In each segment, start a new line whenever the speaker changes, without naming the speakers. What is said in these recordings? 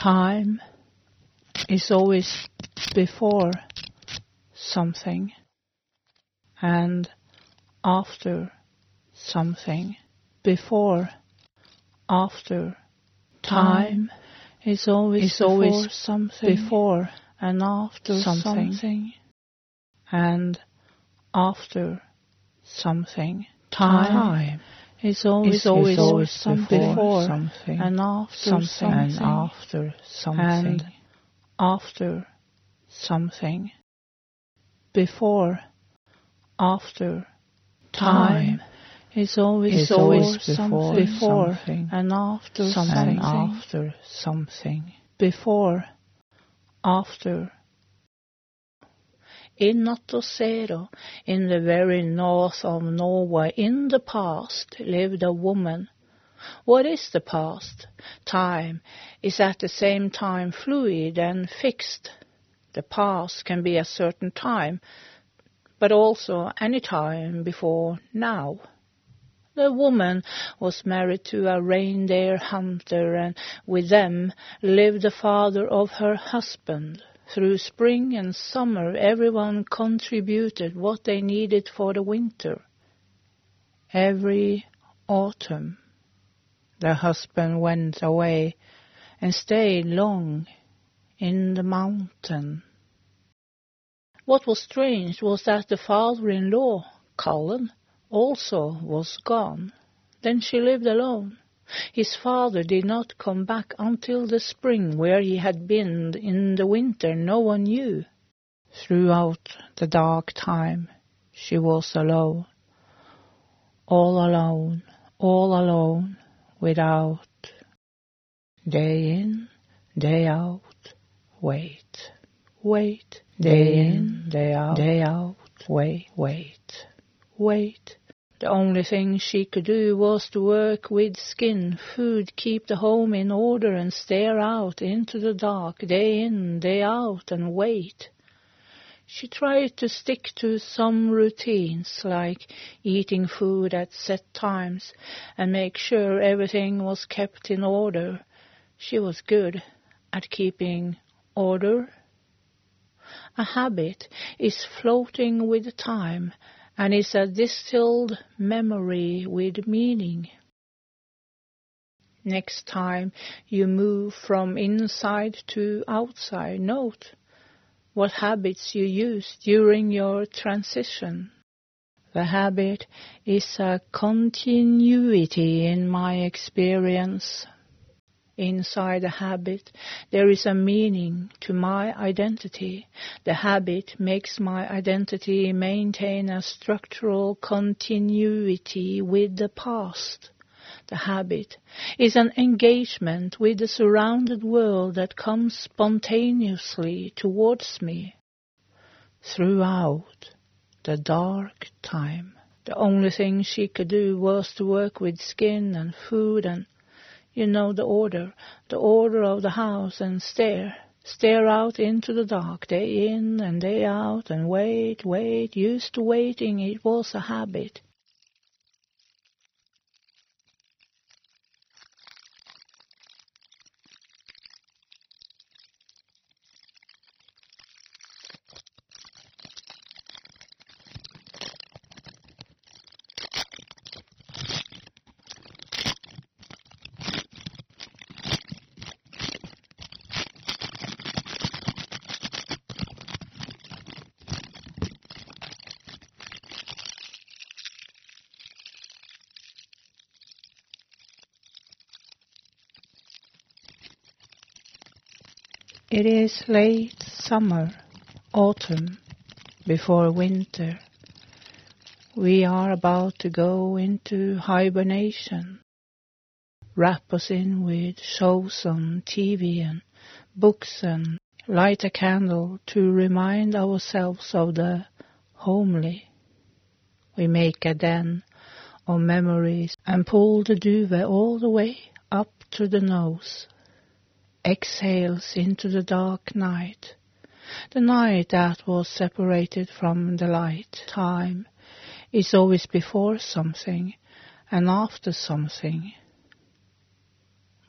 Time is always before something and after something. Before, after. Time is always, is before always something. Before and after something. something. And after something. Time, Time is always, always, always something before something. and after something, something. and after something. And after something. Before after time. Is always is always before, before something. and after something and after something. Before after in Nattåsero, in the very north of Norway, in the past lived a woman. What is the past? Time is at the same time fluid and fixed. The past can be a certain time, but also any time before now. The woman was married to a reindeer hunter, and with them lived the father of her husband. Through spring and summer, everyone contributed what they needed for the winter. Every autumn, the husband went away and stayed long in the mountain. What was strange was that the father-in-law, Cullen, also was gone. Then she lived alone. His father did not come back until the spring, where he had been in the winter no one knew. Throughout the dark time she was alone, all alone, all alone, without day in, day out, wait, wait, day in, day out, day out, wait, wait, wait. The only thing she could do was to work with skin, food, keep the home in order and stare out into the dark day in, day out and wait. She tried to stick to some routines like eating food at set times and make sure everything was kept in order. She was good at keeping order. A habit is floating with time and it's a distilled memory with meaning. Next time you move from inside to outside, note what habits you use during your transition. The habit is a continuity in my experience inside the habit, there is a meaning to my identity. The habit makes my identity maintain a structural continuity with the past. The habit is an engagement with the surrounded world that comes spontaneously towards me throughout the dark time. The only thing she could do was to work with skin and food and you know the order, the order of the house, and stare. Stare out into the dark, day in and day out, and wait, wait. Used to waiting, it was a habit. It is late summer, autumn, before winter. We are about to go into hibernation. Wrap us in with shows on TV and books and light a candle to remind ourselves of the homely. We make a den of memories and pull the duvet all the way up to the nose exhales into the dark night, the night that was separated from the light. Time is always before something and after something.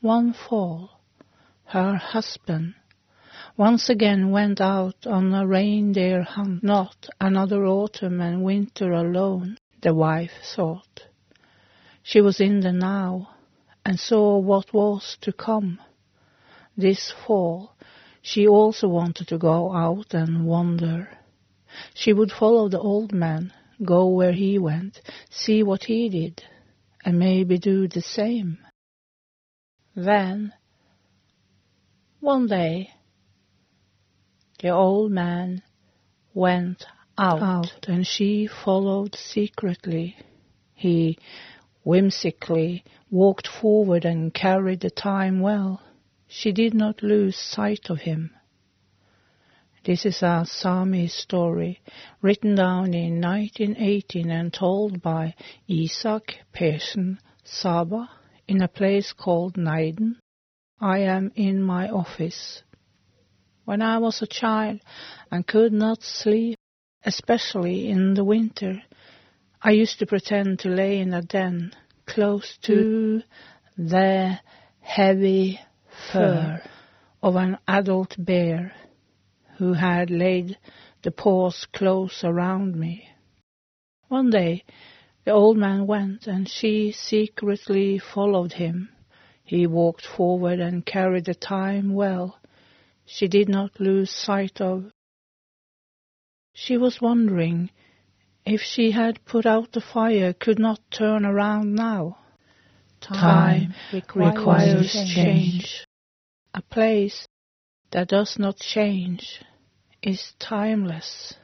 One fall, her husband, once again went out on a reindeer hunt, not another autumn and winter alone, the wife thought. She was in the now and saw what was to come. This fall she also wanted to go out and wander. She would follow the old man, go where he went, see what he did, and maybe do the same. Then, one day, the old man went out, out, and she followed secretly. He whimsically walked forward and carried the time well. She did not lose sight of him. This is a Sami story written down in 1918 and told by Isak Persson Saba in a place called Neiden. I am in my office. When I was a child and could not sleep, especially in the winter, I used to pretend to lay in a den close to the heavy fur of an adult bear who had laid the paws close around me. One day the old man went, and she secretly followed him. He walked forward and carried the time well. She did not lose sight of. She was wondering if she had put out the fire, could not turn around now. Time, requires, requires change. A place that does not change is timeless.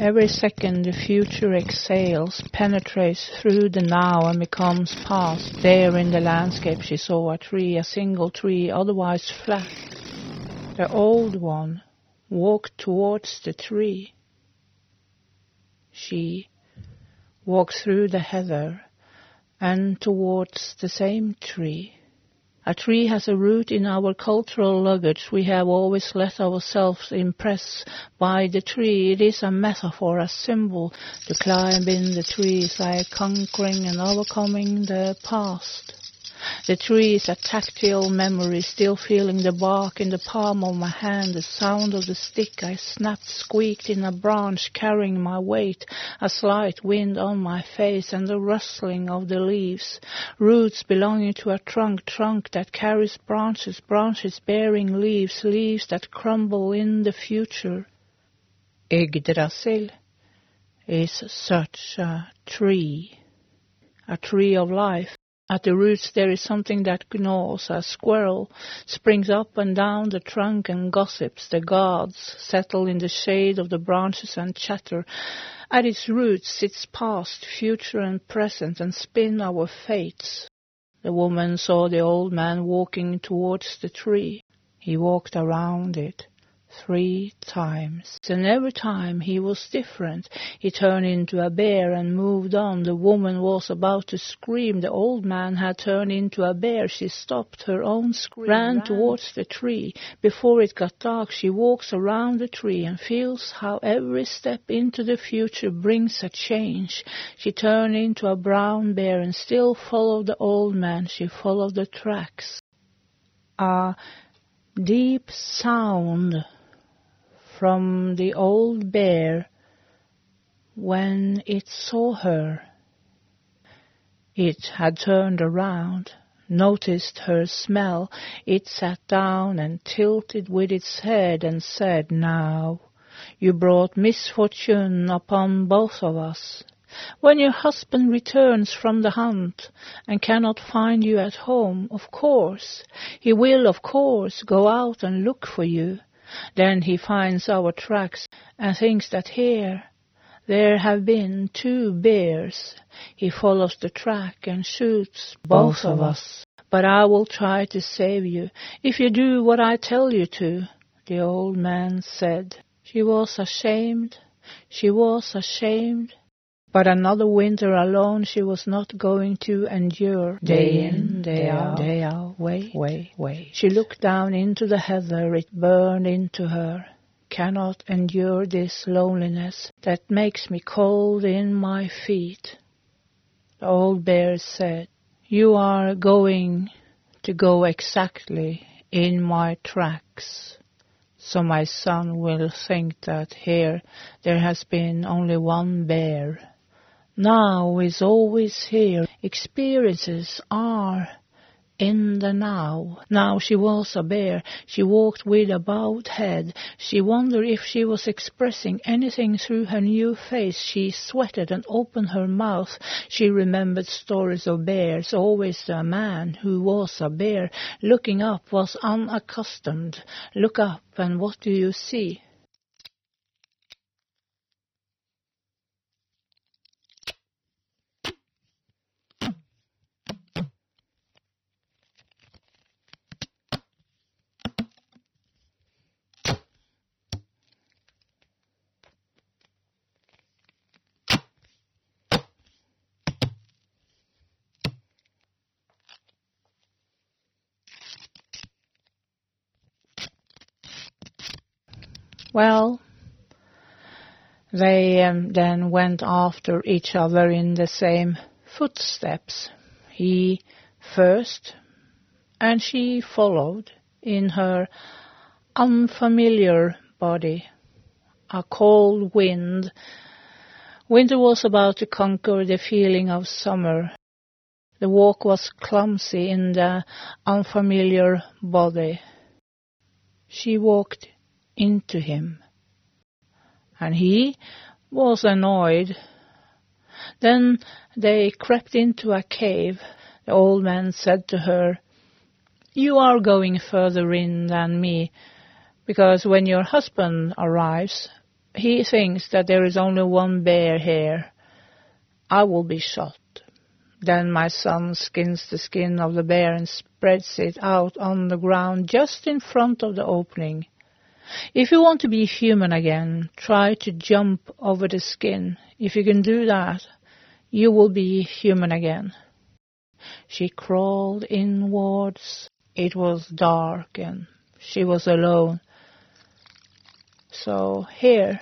Every second the future exhales, penetrates through the now and becomes past. There in the landscape she saw a tree, a single tree, otherwise flat. The old one walked towards the tree. She walked through the heather and towards the same tree. A tree has a root in our cultural luggage. We have always let ourselves impress by the tree. It is a metaphor, a symbol. To climb in the tree is like conquering and overcoming the past. The tree is a tactile memory, still feeling the bark in the palm of my hand, the sound of the stick I snapped squeaked in a branch carrying my weight, a slight wind on my face and the rustling of the leaves, roots belonging to a trunk, trunk that carries branches, branches bearing leaves, leaves that crumble in the future. Yggdrasil is such a tree, a tree of life. At the roots there is something that gnaws. A squirrel springs up and down the trunk and gossips. The gods settle in the shade of the branches and chatter. At its roots sits past, future and present and spin our fates. The woman saw the old man walking towards the tree. He walked around it three times. And every time he was different. He turned into a bear and moved on. The woman was about to scream. The old man had turned into a bear. She stopped her own scream, ran, ran towards the tree. Before it got dark, she walks around the tree and feels how every step into the future brings a change. She turned into a brown bear and still followed the old man. She followed the tracks. A deep sound from the old bear when it saw her. It had turned around, noticed her smell. It sat down and tilted with its head and said, Now, you brought misfortune upon both of us. When your husband returns from the hunt and cannot find you at home, of course, he will, of course, go out and look for you. Then he finds our tracks and thinks that here, There have been two bears. He follows the track and shoots both of us. But I will try to save you if you do what I tell you to, the old man said. She was ashamed. She was ashamed. But another winter alone she was not going to endure. Day in, day out, day out, way, way, way. She looked down into the heather, it burned into her cannot endure this loneliness that makes me cold in my feet. The old bear said, You are going to go exactly in my tracks. So my son will think that here there has been only one bear. Now is always here. Experiences are in the now. Now she was a bear. She walked with a bowed head. She wondered if she was expressing anything through her new face. She sweated and opened her mouth. She remembered stories of bears. Always a man who was a bear. Looking up was unaccustomed. Look up and what do you see? Well, they um, then went after each other in the same footsteps. He first, and she followed in her unfamiliar body. A cold wind. Winter was about to conquer the feeling of summer. The walk was clumsy in the unfamiliar body. She walked into him. And he was annoyed. Then they crept into a cave. The old man said to her, You are going further in than me, because when your husband arrives, he thinks that there is only one bear here. I will be shot. Then my son skins the skin of the bear and spreads it out on the ground just in front of the opening. If you want to be human again, try to jump over the skin. If you can do that, you will be human again. She crawled inwards. It was dark and she was alone. So here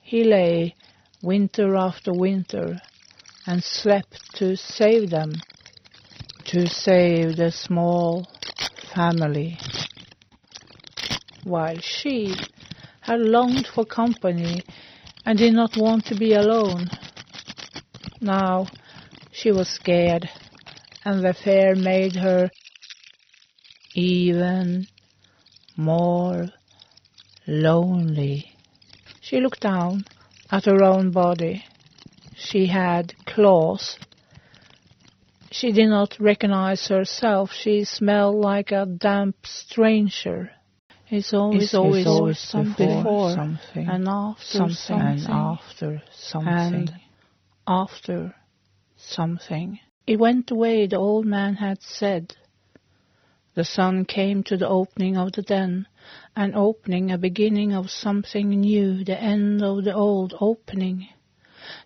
he lay winter after winter and slept to save them, to save the small family while she had longed for company and did not want to be alone. Now she was scared, and the fear made her even more lonely. She looked down at her own body. She had claws. She did not recognize herself. She smelled like a damp stranger. It's always, it's always, always something before, something and after something, something, and after something and after something. It went the way the old man had said. The sun came to the opening of the den, an opening, a beginning of something new, the end of the old opening.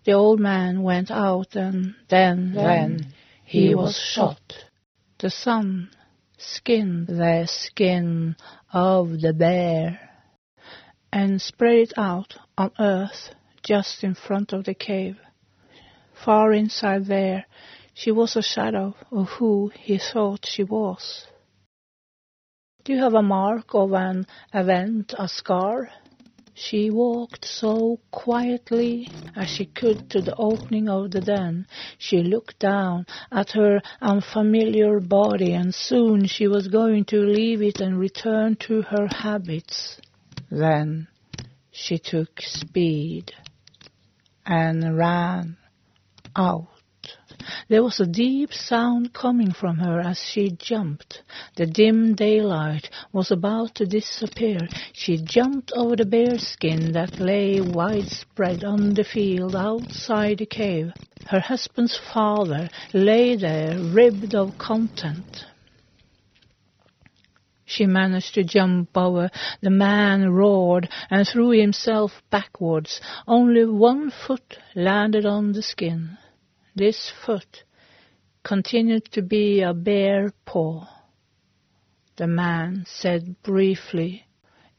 The old man went out and then, then he was shot. The son skinned their skin of the bear and spread it out on earth just in front of the cave. Far inside there, she was a shadow of who he thought she was. Do you have a mark of an event, a scar? She walked so quietly as she could to the opening of the den. She looked down at her unfamiliar body, and soon she was going to leave it and return to her habits. Then she took speed and ran out There was a deep sound coming from her as she jumped. The dim daylight was about to disappear. She jumped over the bearskin that lay widespread on the field outside the cave. Her husband's father lay there, ribbed of content. She managed to jump over. The man roared and threw himself backwards. Only one foot landed on the skin. This foot continued to be a bear paw. The man said briefly,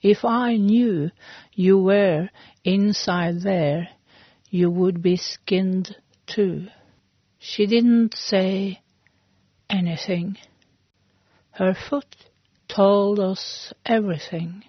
If I knew you were inside there, you would be skinned too. She didn't say anything. Her foot told us everything.